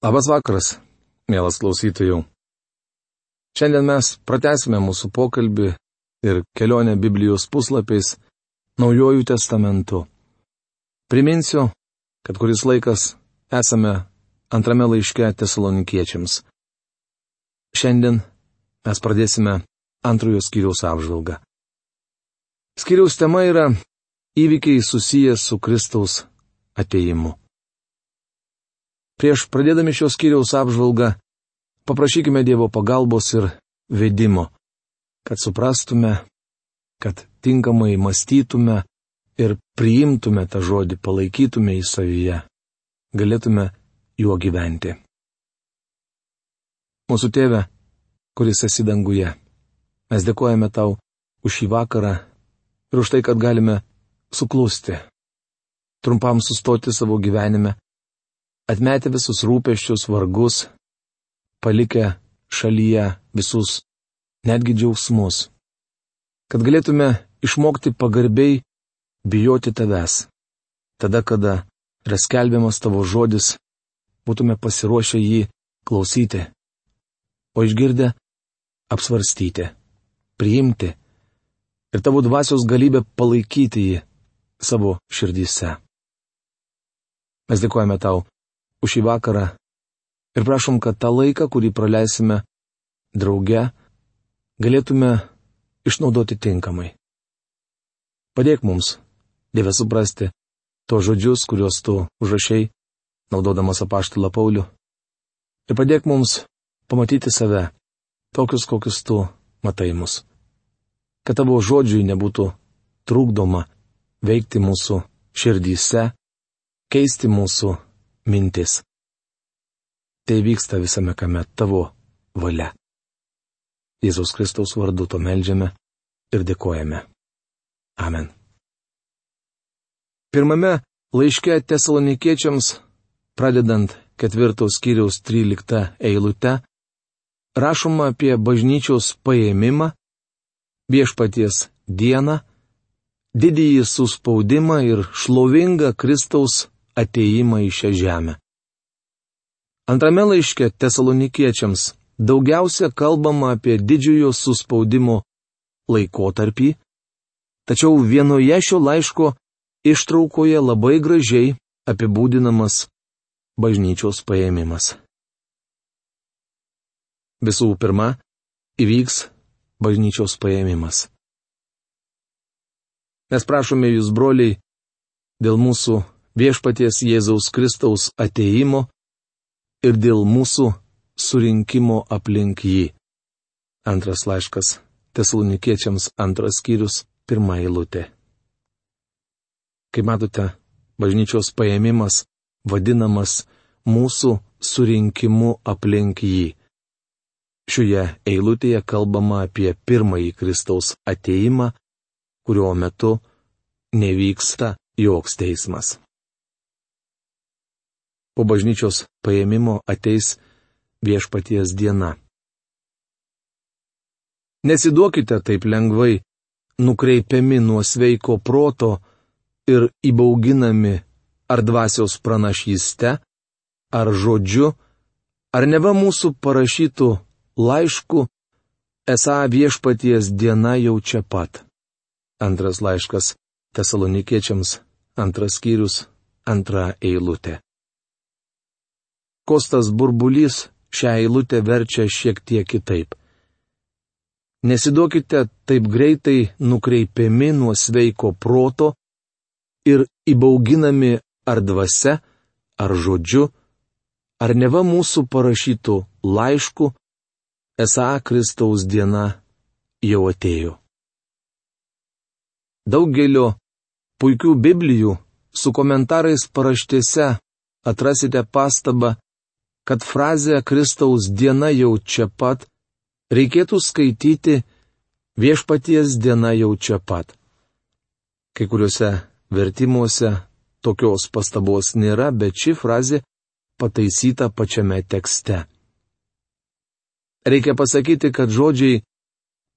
Labas vakaras, mielas klausytojų. Šiandien mes pratęsime mūsų pokalbį ir kelionę Biblijos puslapiais Naujojų testamentu. Priminsiu, kad kuris laikas esame antrame laiške tesalonikiečiams. Šiandien mes pradėsime antrojo skyriaus apžvalgą. Skyriaus tema yra įvykiai susijęs su Kristaus ateimu. Prieš pradėdami šios kiriaus apžvalgą, paprašykime Dievo pagalbos ir vedimo, kad suprastume, kad tinkamai mąstytume ir priimtume tą žodį, palaikytume į savyje, galėtume juo gyventi. Mūsų tėve, kuris esi danguje, mes dėkojame tau už šį vakarą ir už tai, kad galime suklusti, trumpam sustoti savo gyvenime atmetę visus rūpeščius, vargus, palikę šalyje visus, netgi džiaugsmus. Kad galėtume išmokti pagarbiai bijoti tavęs. Tada, kada yra skelbiamas tavo žodis, būtume pasiruošę jį klausyti. O išgirdę apsvarstyti, priimti ir tavo dvasios galybę palaikyti jį savo širdyse. Mes dėkojame tau už šį vakarą ir prašom, kad tą laiką, kurį praleisime drauge, galėtume išnaudoti tinkamai. Padėk mums, Dieve, suprasti to žodžius, kuriuos tu užrašiai, naudodamas apaštalą Paulių. Ir padėk mums pamatyti save, tokius, kokius tu matai mus. Kad tavo žodžiui nebūtų trukdoma veikti mūsų širdyse, keisti mūsų mintis. Tai vyksta visame kame tavo valia. Jėzaus Kristaus vardu to melžiame ir dėkojame. Amen. Pirmame laiške tesalonikiečiams, pradedant ketvirtos skyriaus 13 eilute, rašoma apie bažnyčios paėmimą, viešpaties dieną, didįjį suspaudimą ir šlovingą Kristaus ateimą į šią žemę. Antrame laiške tesalonikiečiams daugiausia kalbama apie didžiojo suspaudimo laikotarpį, tačiau vienoje šio laiško ištraukoje labai gražiai apibūdinamas bažnyčios paėmimas. Visų pirma, įvyks bažnyčios paėmimas. Mes prašome jūs, broliai, dėl mūsų viešpaties Jėzaus Kristaus ateimo ir dėl mūsų surinkimo aplink jį. Antras laiškas Tesalonikiečiams antras skyrius, pirmą eilutę. Kaip matote, bažnyčios paėmimas vadinamas mūsų surinkimu aplink jį. Šioje eilutėje kalbama apie pirmąjį Kristaus ateimą, kurio metu nevyksta joks teismas po bažnyčios paėmimo ateis viešpaties diena. Nesiduokite taip lengvai, nukreipiami nuo sveiko proto ir įbauginami ar dvasios pranašyste, ar žodžiu, ar neva mūsų parašytų laišku, esą viešpaties diena jau čia pat. Antras laiškas Tesalonikiečiams, antras skyrius, antra eilutė. Kostas burbulys šią eilutę verčia šiek tiek kitaip. Nesiduokite taip greitai nukreipiami nuo sveiko proto ir įbauginami ar dvasia, ar žodžiu, ar neva mūsų parašytų laišku, esą Kristaus diena jau atėjo. Daugelio puikių Biblijų su komentarais paraštėse atrasite pastabą, kad frazę Kristaus diena jau čia pat reikėtų skaityti viešpaties diena jau čia pat. Kai kuriuose vertimuose tokios pastabos nėra, bet ši frazė pataisyta pačiame tekste. Reikia pasakyti, kad žodžiai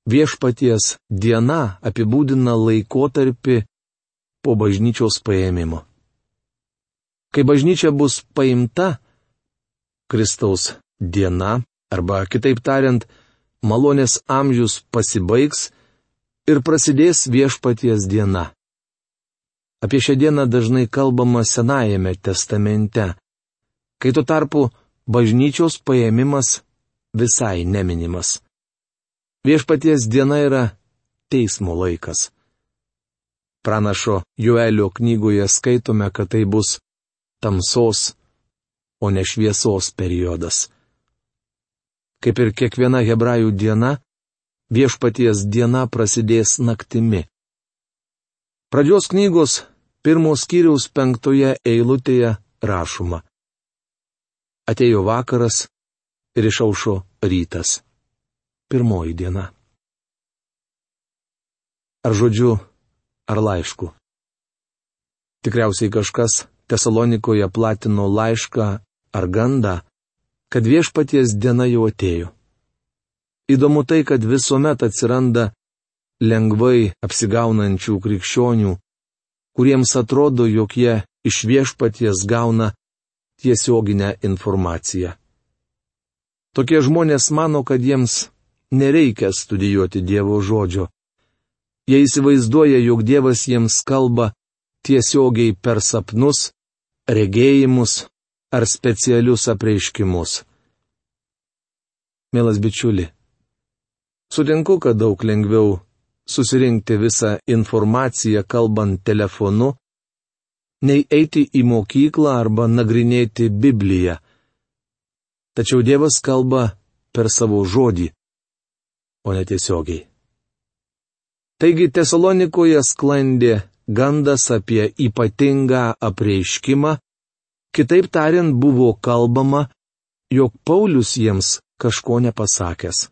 viešpaties diena apibūdina laikotarpį po bažnyčios paėmimo. Kai bažnyčia bus paimta, Kristaus diena, arba kitaip tariant, malonės amžius pasibaigs ir prasidės viešpaties diena. Apie šią dieną dažnai kalbama Senajame testamente, kai tuo tarpu bažnyčios paėmimas visai neminimas. Viešpaties diena yra teismo laikas. Pranašo Joelio knygoje skaitome, kad tai bus tamsos, o ne šviesos periodas. Kaip ir kiekviena hebrajų diena, viešpaties diena prasidės naktimi. Pradžios knygos pirmos skyriaus penktoje eilutėje rašoma. Atėjo vakaras ir išaušo rytas. Pirmoji diena. Ar žodžiu, ar laišku. Tikriausiai kažkas Tesalonikoje platino laišką ar gandą, kad viešpaties diena jau atėjo. Įdomu tai, kad visuomet atsiranda lengvai apsigaunančių krikščionių, kuriems atrodo, jog jie iš viešpaties gauna tiesioginę informaciją. Tokie žmonės mano, kad jiems nereikia studijuoti Dievo žodžio. Jie įsivaizduoja, jog Dievas jiems kalba tiesiogiai per sapnus, regėjimus ar specialius apreiškimus. Mielas bičiuli, sutinku, kad daug lengviau susirinkti visą informaciją kalbant telefonu, nei eiti į mokyklą arba nagrinėti Bibliją. Tačiau Dievas kalba per savo žodį, o ne tiesiogiai. Taigi Tesalonikoje sklandė gandas apie ypatingą apreiškimą, kitaip tariant buvo kalbama, jog Paulius jiems kažko nepasakęs.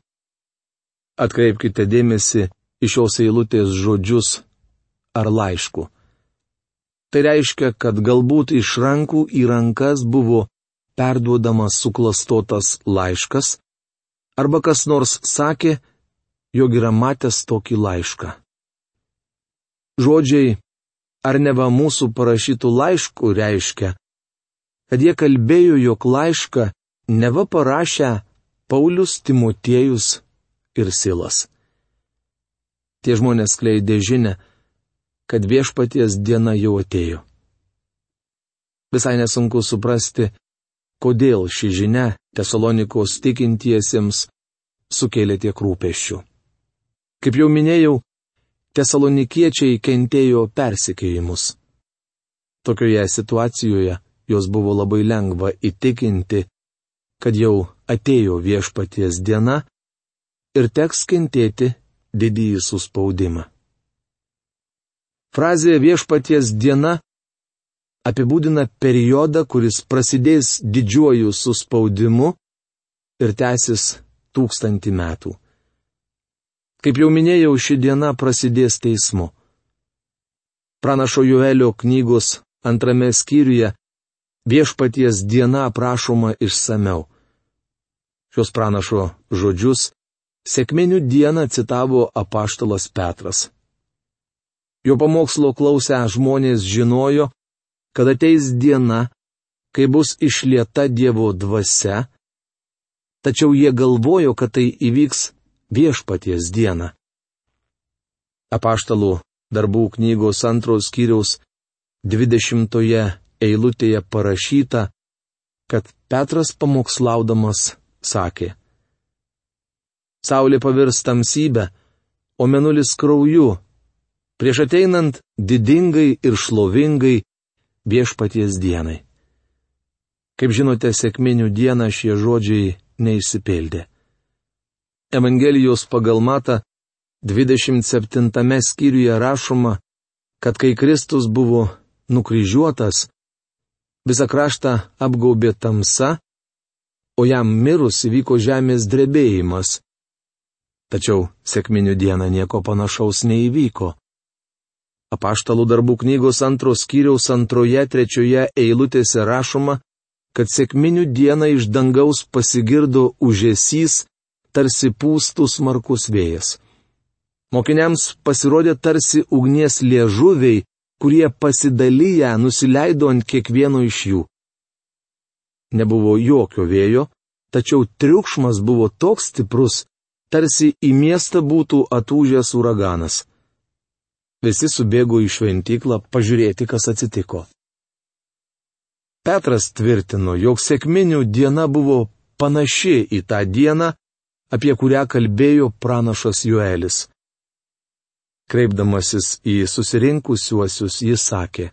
Atkreipkite dėmesį į šios eilutės žodžius ar laišku. Tai reiškia, kad galbūt iš rankų į rankas buvo perduodamas suklastotas laiškas, arba kas nors sakė, jog yra matęs tokį laišką. Žodžiai, ar ne va mūsų parašytų laiškų reiškia, kad jie kalbėjo, jog laišką neva parašę Paulius, Timotiejus ir Silas. Tie žmonės kleidė žinę, kad viešpaties diena jau atėjo. Visai nesunku suprasti, kodėl ši žinia Tesalonikos tikintiesiems sukėlė tiek rūpeščių. Kaip jau minėjau, tesalonikiečiai kentėjo persikėjimus. Tokioje situacijoje jos buvo labai lengva įtikinti, kad jau atėjo viešpaties diena ir teks kentėti didįjį suspaudimą. Frazė viešpaties diena apibūdina periodą, kuris prasidės didžiuoju suspaudimu ir tęsis tūkstantį metų. Kaip jau minėjau, ši diena prasidės teismu. Pranašo Joelio knygos antrame skyriuje viešpaties diena aprašoma išsameu. Šios pranašo žodžius sėkminių dieną citavo apaštalas Petras. Jo pamokslo klausę žmonės žinojo, kad ateis diena, kai bus išlieta Dievo dvasia, tačiau jie galvojo, kad tai įvyks viešpaties dieną. Apaštalų darbų knygos antros skyriaus dvidešimtoje eilutėje parašyta, kad Petras pamokslaudamas sakė. Saulė pavirs tamsybę, o menulis krauju, prieš ateinant didingai ir šlovingai viešpaties dienai. Kaip žinote, sėkminių dieną šie žodžiai neįsipildė. Evangelijos pagal Mata 27 skyriuje rašoma, kad kai Kristus buvo nukryžiuotas, visą kraštą apgaubė tamsa, o jam mirus įvyko žemės drebėjimas. Tačiau sėkminių dieną nieko panašaus neįvyko. Apaštalų darbų knygos antros skyriaus antroje, trečioje eilutėse rašoma, kad sėkminių dieną iš dangaus pasigirdo užėsys, tarsi pūstų smarkus vėjas. Mokiniams pasirodė tarsi ugnies liežuviai, kurie pasidalyję nusileido ant kiekvieno iš jų. nebuvo jokio vėjo, tačiau triukšmas buvo toks stiprus, tarsi į miestą būtų atūžęs uraganas. Visi subėgo į šventyklą pažiūrėti, kas atsitiko. Petras tvirtino, jog sėkminių diena buvo panaši į tą dieną, apie kurią kalbėjo pranašas Joelis. Kreipdamasis į susirinkusiuosius, jis sakė,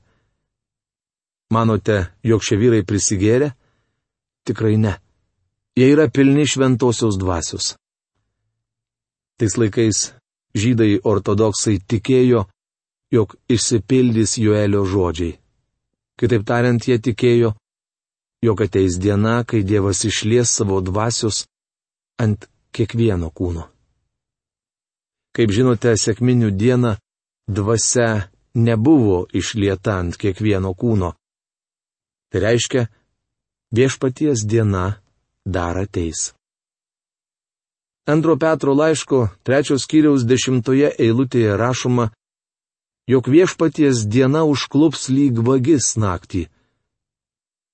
Manote, jog šie vyrai prisigėrė? Tikrai ne. Jie yra pilni šventosios dvasios. Tais laikais žydai ortodoksai tikėjo, jog išsipildys Joelio žodžiai. Kitaip tariant, jie tikėjo, jog ateis diena, kai Dievas išlies savo dvasios ant kiekvieno kūno. Kaip žinote, sėkminių dieną dvasia nebuvo išlieta ant kiekvieno kūno. Tai reiškia, viešpaties diena dar ateis. Antro Petro laiško trečios kiriaus dešimtoje eilutėje rašoma, jog viešpaties diena užklups lyg vagis naktį.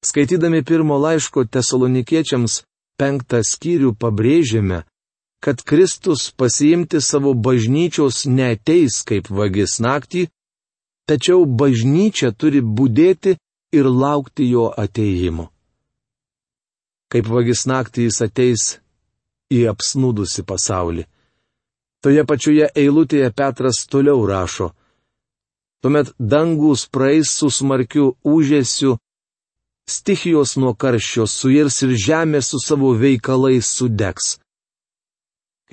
Skaitydami pirmo laiško tesalonikiečiams penktą skyrių pabrėžėme, kad Kristus pasiimti savo bažnyčios neteis kaip vagis naktį, tačiau bažnyčia turi būdėti ir laukti jo ateimo. Kaip vagis naktį jis ateis į apsnūdusi pasaulį. Toje pačioje eilutėje Petras toliau rašo. Tuomet dangus praeis su smarkiu užėsiu, stichijos nuo karščio suirs ir žemė su savo veikalais sudegs.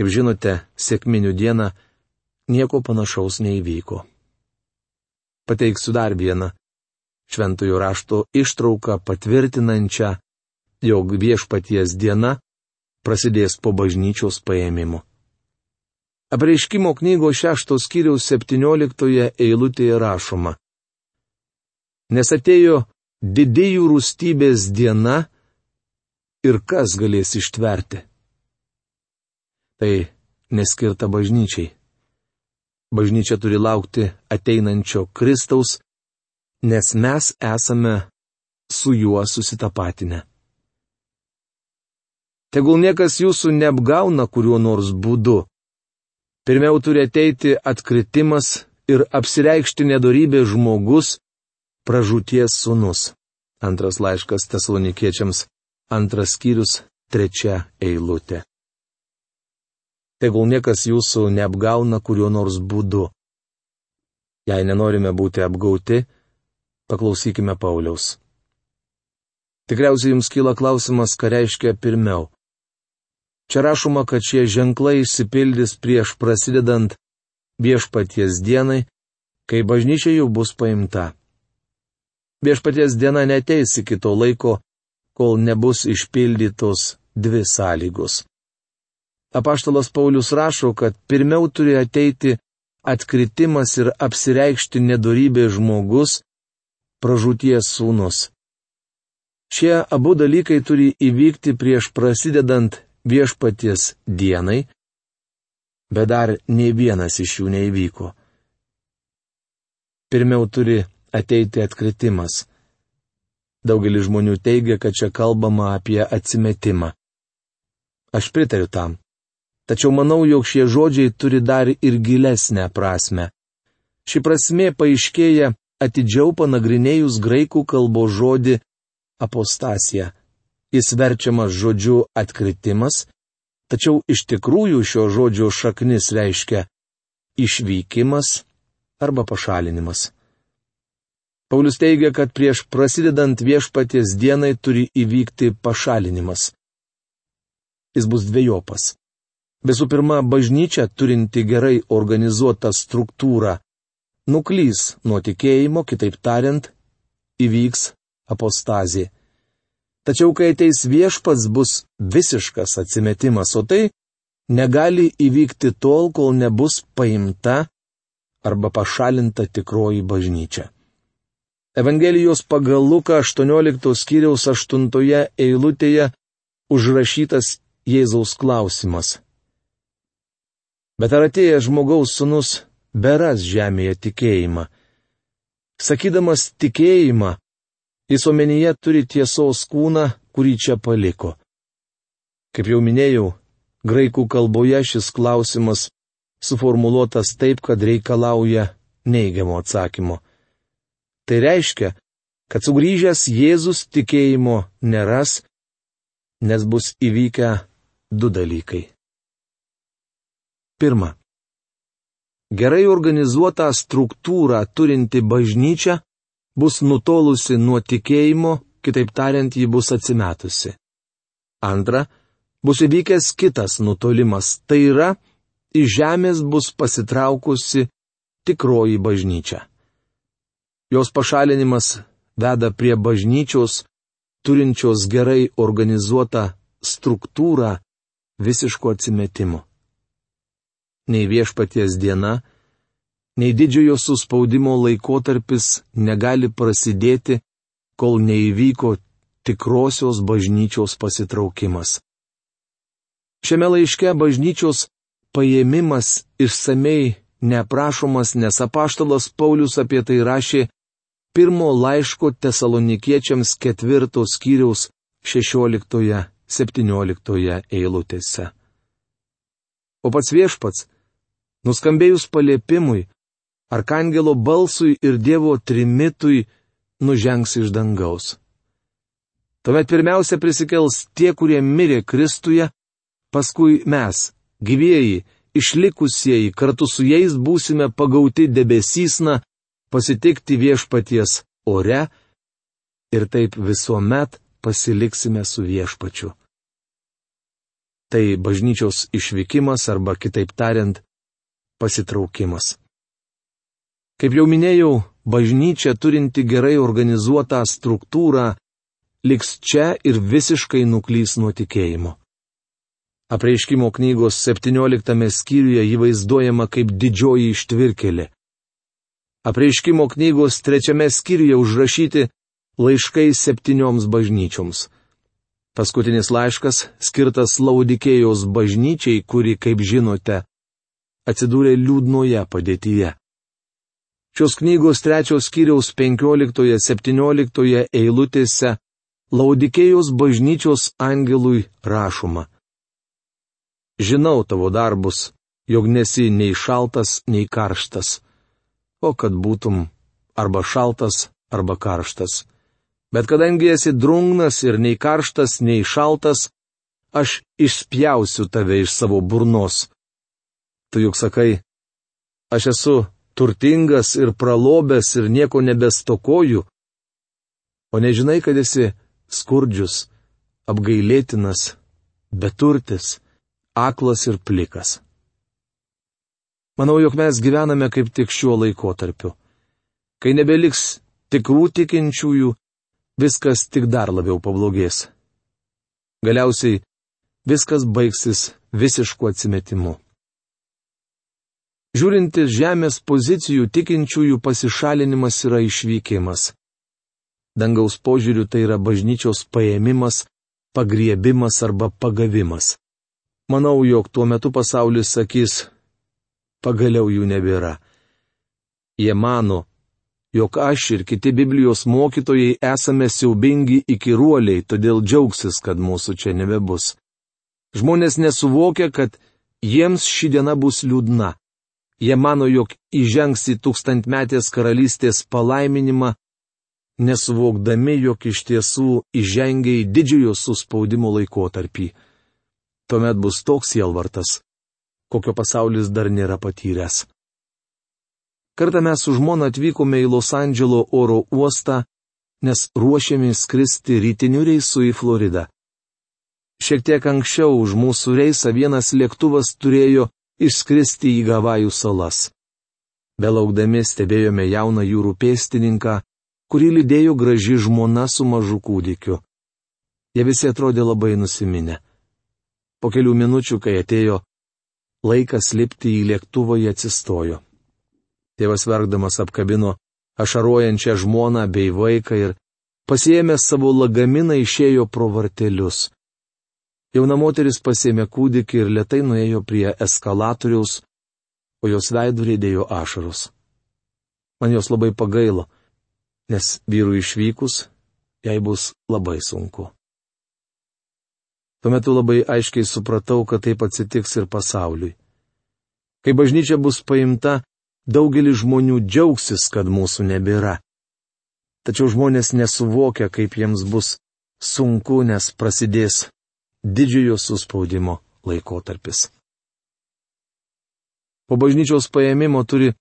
Kaip žinote, sėkminių dieną nieko panašaus neįvyko. Pateiksiu dar vieną šventojo rašto ištrauką patvirtinančią, jog viešpaties diena prasidės po bažnyčios paėmimo. Apreiškimo knygos šeštos kiriaus septynioliktoje eilutėje rašoma. Nes atėjo didėjų rūstybės diena ir kas galės ištverti. Tai neskirta bažnyčiai. Bažnyčia turi laukti ateinančio Kristaus nes mes esame su juo susitapatinę. Tegul niekas jūsų neapgauna kuriuo nors būdu. Pirmiau turi ateiti atkritimas ir apsireikšti nedorybė žmogus, pražūties sunus. Antras laiškas tesalonikiečiams, antras skyrius, trečia eilutė. Tegul niekas jūsų neapgauna kuriuo nors būdu. Jei nenorime būti apgauti, Paklausykime Pauliaus. Tikriausiai jums kyla klausimas, ką reiškia pirmiau. Čia rašoma, kad šie ženklai išsipildys prieš prasidedant viešpaties dienai, kai bažnyčia jau bus paimta. Viešpaties diena neteis iki to laiko, kol nebus išpildytos dvi sąlygos. Apaštalas Paulius rašo, kad pirmiau turi ateiti atkritimas ir apsireikšti nedorybė žmogus, pražūties sūnus. Šie abu dalykai turi įvykti prieš prasidedant viešpaties dienai, bet dar nei vienas iš jų neįvyko. Pirmiau turi ateiti atkritimas. Daugelis žmonių teigia, kad čia kalbama apie atsimetimą. Aš pritariu tam. Tačiau manau, jog šie žodžiai turi dar ir gilesnę prasme. Ši prasme paaiškėja atidžiau panagrinėjus graikų kalbos žodį apostasija. Jis verčiamas žodžiu atkritimas, tačiau iš tikrųjų šio žodžio šaknis reiškia išvykimas arba pašalinimas. Paulius teigia, kad prieš prasidedant viešpaties dienai turi įvykti pašalinimas. Jis bus dviejopas. Visų pirma, bažnyčia turinti gerai organizuotą struktūrą nuklys nuo tikėjimo, kitaip tariant, įvyks apostazė. Tačiau kai ateis viešpats bus visiškas atsimetimas, o tai negali įvykti tol, kol nebus paimta arba pašalinta tikroji bažnyčia. Evangelijos pagal Luką 18 skyriaus 8 eilutėje užrašytas Jėzaus klausimas. Bet ar atėjęs žmogaus sunus beras žemėje tikėjimą. Sakydamas tikėjimą, jis omenyje turi tiesos kūną, kurį čia paliko. Kaip jau minėjau, graikų kalboje šis klausimas suformuoluotas taip, kad reikalauja neigiamo atsakymo. Tai reiškia, kad sugrįžęs Jėzus tikėjimo neras, nes bus įvykę du dalykai. Pirma. Gerai organizuota struktūra turinti bažnyčia bus nutolusi nuo tikėjimo, kitaip tariant, ji bus atsimetusi. Antra, bus įvykęs kitas nutolimas, tai yra, iš žemės bus pasitraukusi tikroji bažnyčia. Jos pašalinimas veda prie bažnyčios, turinčios gerai organizuotą struktūrą visiško atsimetimo. Nei viešpaties diena, nei didžiojo suspaudimo laikotarpis negali prasidėti, kol neįvyko tikrosios bažnyčios pasitraukimas. Šiame laiške bažnyčios paėmimas išsamei neaprašomas, nes apaštalas Paulius apie tai rašė pirmo laiško tesalonikiečiams ketvirto skyriaus 16-17 eilutėse. O pats viešpats, nuskambėjus paliepimui, arkangelo balsui ir Dievo trimitui, nužengs iš dangaus. Tuomet pirmiausia prisikels tie, kurie mirė Kristuje, paskui mes, gyvieji, išlikusieji, kartu su jais būsime pagauti debesysna, pasitikti viešpaties ore ir taip visuomet pasiliksime su viešpačiu. Tai bažnyčios išvykimas arba kitaip tariant, pasitraukimas. Kaip jau minėjau, bažnyčia turinti gerai organizuotą struktūrą liks čia ir visiškai nuklys nuo tikėjimo. Apreiškimo knygos 17 skyriuje jį vaizduojama kaip didžioji ištvirkelė. Apreiškimo knygos trečiame skyriuje užrašyti laiškai septynioms bažnyčioms. Paskutinis laiškas skirtas Laudikėjos bažnyčiai, kuri, kaip žinote, atsidūrė liūdnoje padėtyje. Šios knygos trečios skyriaus 15-17 eilutėse Laudikėjos bažnyčios angelui rašoma. Žinau tavo darbus, jog nesi nei šaltas, nei karštas. O kad būtum arba šaltas, arba karštas. Bet kadangi esi drungnas ir nei karštas, nei šaltas, aš išspjausiu tave iš savo burnos. Tu juk sakai, aš esu turtingas ir pralobęs ir nieko nebestokoju. O nežinai, kad esi skurdžius, apgailėtinas, beturtis aklas ir plikas. Manau, jog mes gyvename kaip tik šiuo laikotarpiu. Kai nebeliks tikrų tikinčiųjų, viskas tik dar labiau pablogės. Galiausiai viskas baigsis visišku atsimetimu. Žiūrintis žemės pozicijų tikinčiųjų pasišalinimas yra išvykimas. Dangaus požiūriu tai yra bažnyčios paėmimas, pagriebimas arba pagavimas. Manau, jog tuo metu pasaulis sakys, pagaliau jų nebėra. Jie mano, jog aš ir kiti Biblijos mokytojai esame siaubingi įkiruoliai, todėl džiaugsis, kad mūsų čia nebebus. Žmonės nesuvokia, kad jiems ši diena bus liūdna. Jie mano, jog įžengs į tūkstantmetės karalystės palaiminimą, nesuvokdami, jog iš tiesų įžengia į didžiojo suspaudimo laikotarpį tuomet bus toks sielvartas, kokio pasaulis dar nėra patyręs. Kartą mes su žmona atvykome į Los Andželo oro uostą, nes ruošėmės skristi rytiniu reisu į Floridą. Šiek tiek anksčiau už mūsų reisą vienas lėktuvas turėjo išskristi į Gavajų salas. Belaukdami stebėjome jauną jūrų pėstininką, kurį lydėjo graži žmona su mažu kūdikiu. Jie visi atrodė labai nusiminę. Po kelių minučių, kai atėjo laikas lipti į lėktuvą, jie atsistojo. Tėvas verkdamas apkabino ašaruojančią žmoną bei vaiką ir pasiemęs savo lagaminą išėjo pro vartelius. Jauna moteris pasėmė kūdikį ir lietai nuėjo prie eskalatoriaus, o jos veidų rėdėjo ašaros. Man jos labai pagailo, nes vyrui išvykus, jai bus labai sunku. Tuo metu labai aiškiai supratau, kad taip atsitiks ir pasauliui. Kai bažnyčia bus paimta, daugelis žmonių džiaugsis, kad mūsų nebėra. Tačiau žmonės nesuvokia, kaip jiems bus sunku, nes prasidės didžiojo suspaudimo laikotarpis. Po bažnyčios paėmimo turi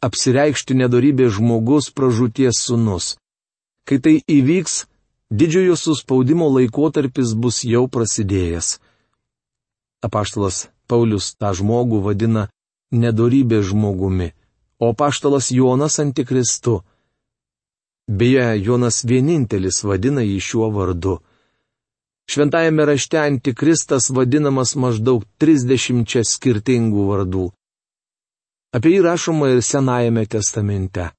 apsireikšti nedarybė žmogus pražūties sunus. Kai tai įvyks, didžiojo suspaudimo laikotarpis bus jau prasidėjęs. Apaštalas Paulius tą žmogų vadina nedorybė žmogumi, o paštalas Jonas antikristu. Beje, Jonas vienintelis vadina jį šiuo vardu. Šventajame rašte antikristas vadinamas maždaug 30 skirtingų vardų. Apie jį rašoma ir Senajame testamente.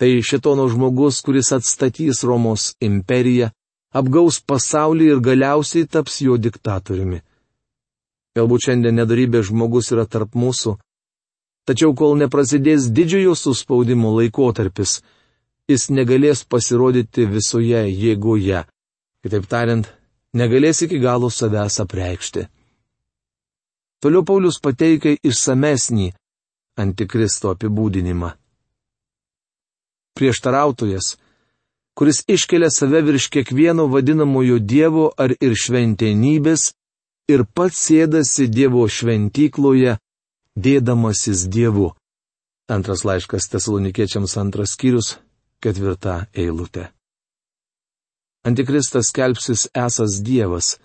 Tai šitono žmogus, kuris atstatys Romos imperiją, apgaus pasaulį ir galiausiai taps jo diktatoriumi. Galbūt šiandien nedarybė žmogus yra tarp mūsų, tačiau kol neprasidės didžiojo suspaudimo laikotarpis, jis negalės pasirodyti visoje jėgoje. Kitaip tariant, negalės iki galo savęs apreikšti. Toliau Paulius pateikia išsamesnį antikristo apibūdinimą. Prieštarautojas, kuris iškelia save virš kiekvieno vadinamojo Dievo ar ir šventenybės ir pats sėdasi Dievo šventykloje, dėdamasis Dievu. Antras laiškas tesalonikiečiams antras skyrius, ketvirta eilutė. Antikristas kelpsis esas Dievas.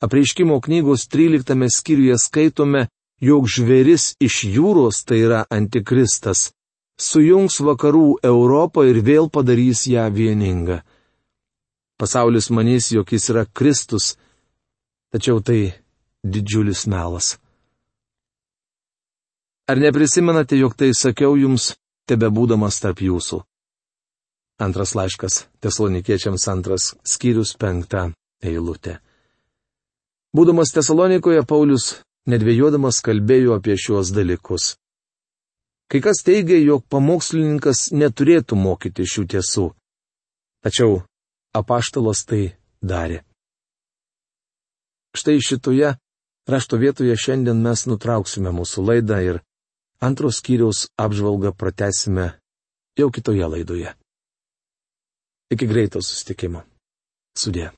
Apreiškimo knygos 13 skyriuje skaitome, jog žvėris iš jūros, tai yra antikristas, sujungs vakarų Europą ir vėl padarys ją vieningą. Pasaulis manys, jog jis yra Kristus, tačiau tai didžiulis melas. Ar neprisimenate, jog tai sakiau jums, tebe būdamas tarp jūsų? Antras laiškas, tesalonikiečiams antras, skyrius penktą eilutė. Būdamas Tesalonikoje, Paulius nedvėjodamas kalbėjo apie šiuos dalykus. Kai kas teigia, jog pamokslininkas neturėtų mokyti šių tiesų. Tačiau apaštalas tai darė. Štai šitoje rašto vietoje šiandien mes nutrauksime mūsų laidą ir antros skyriaus apžvalgą pratesime jau kitoje laidoje. Iki greito susitikimo. Sudė.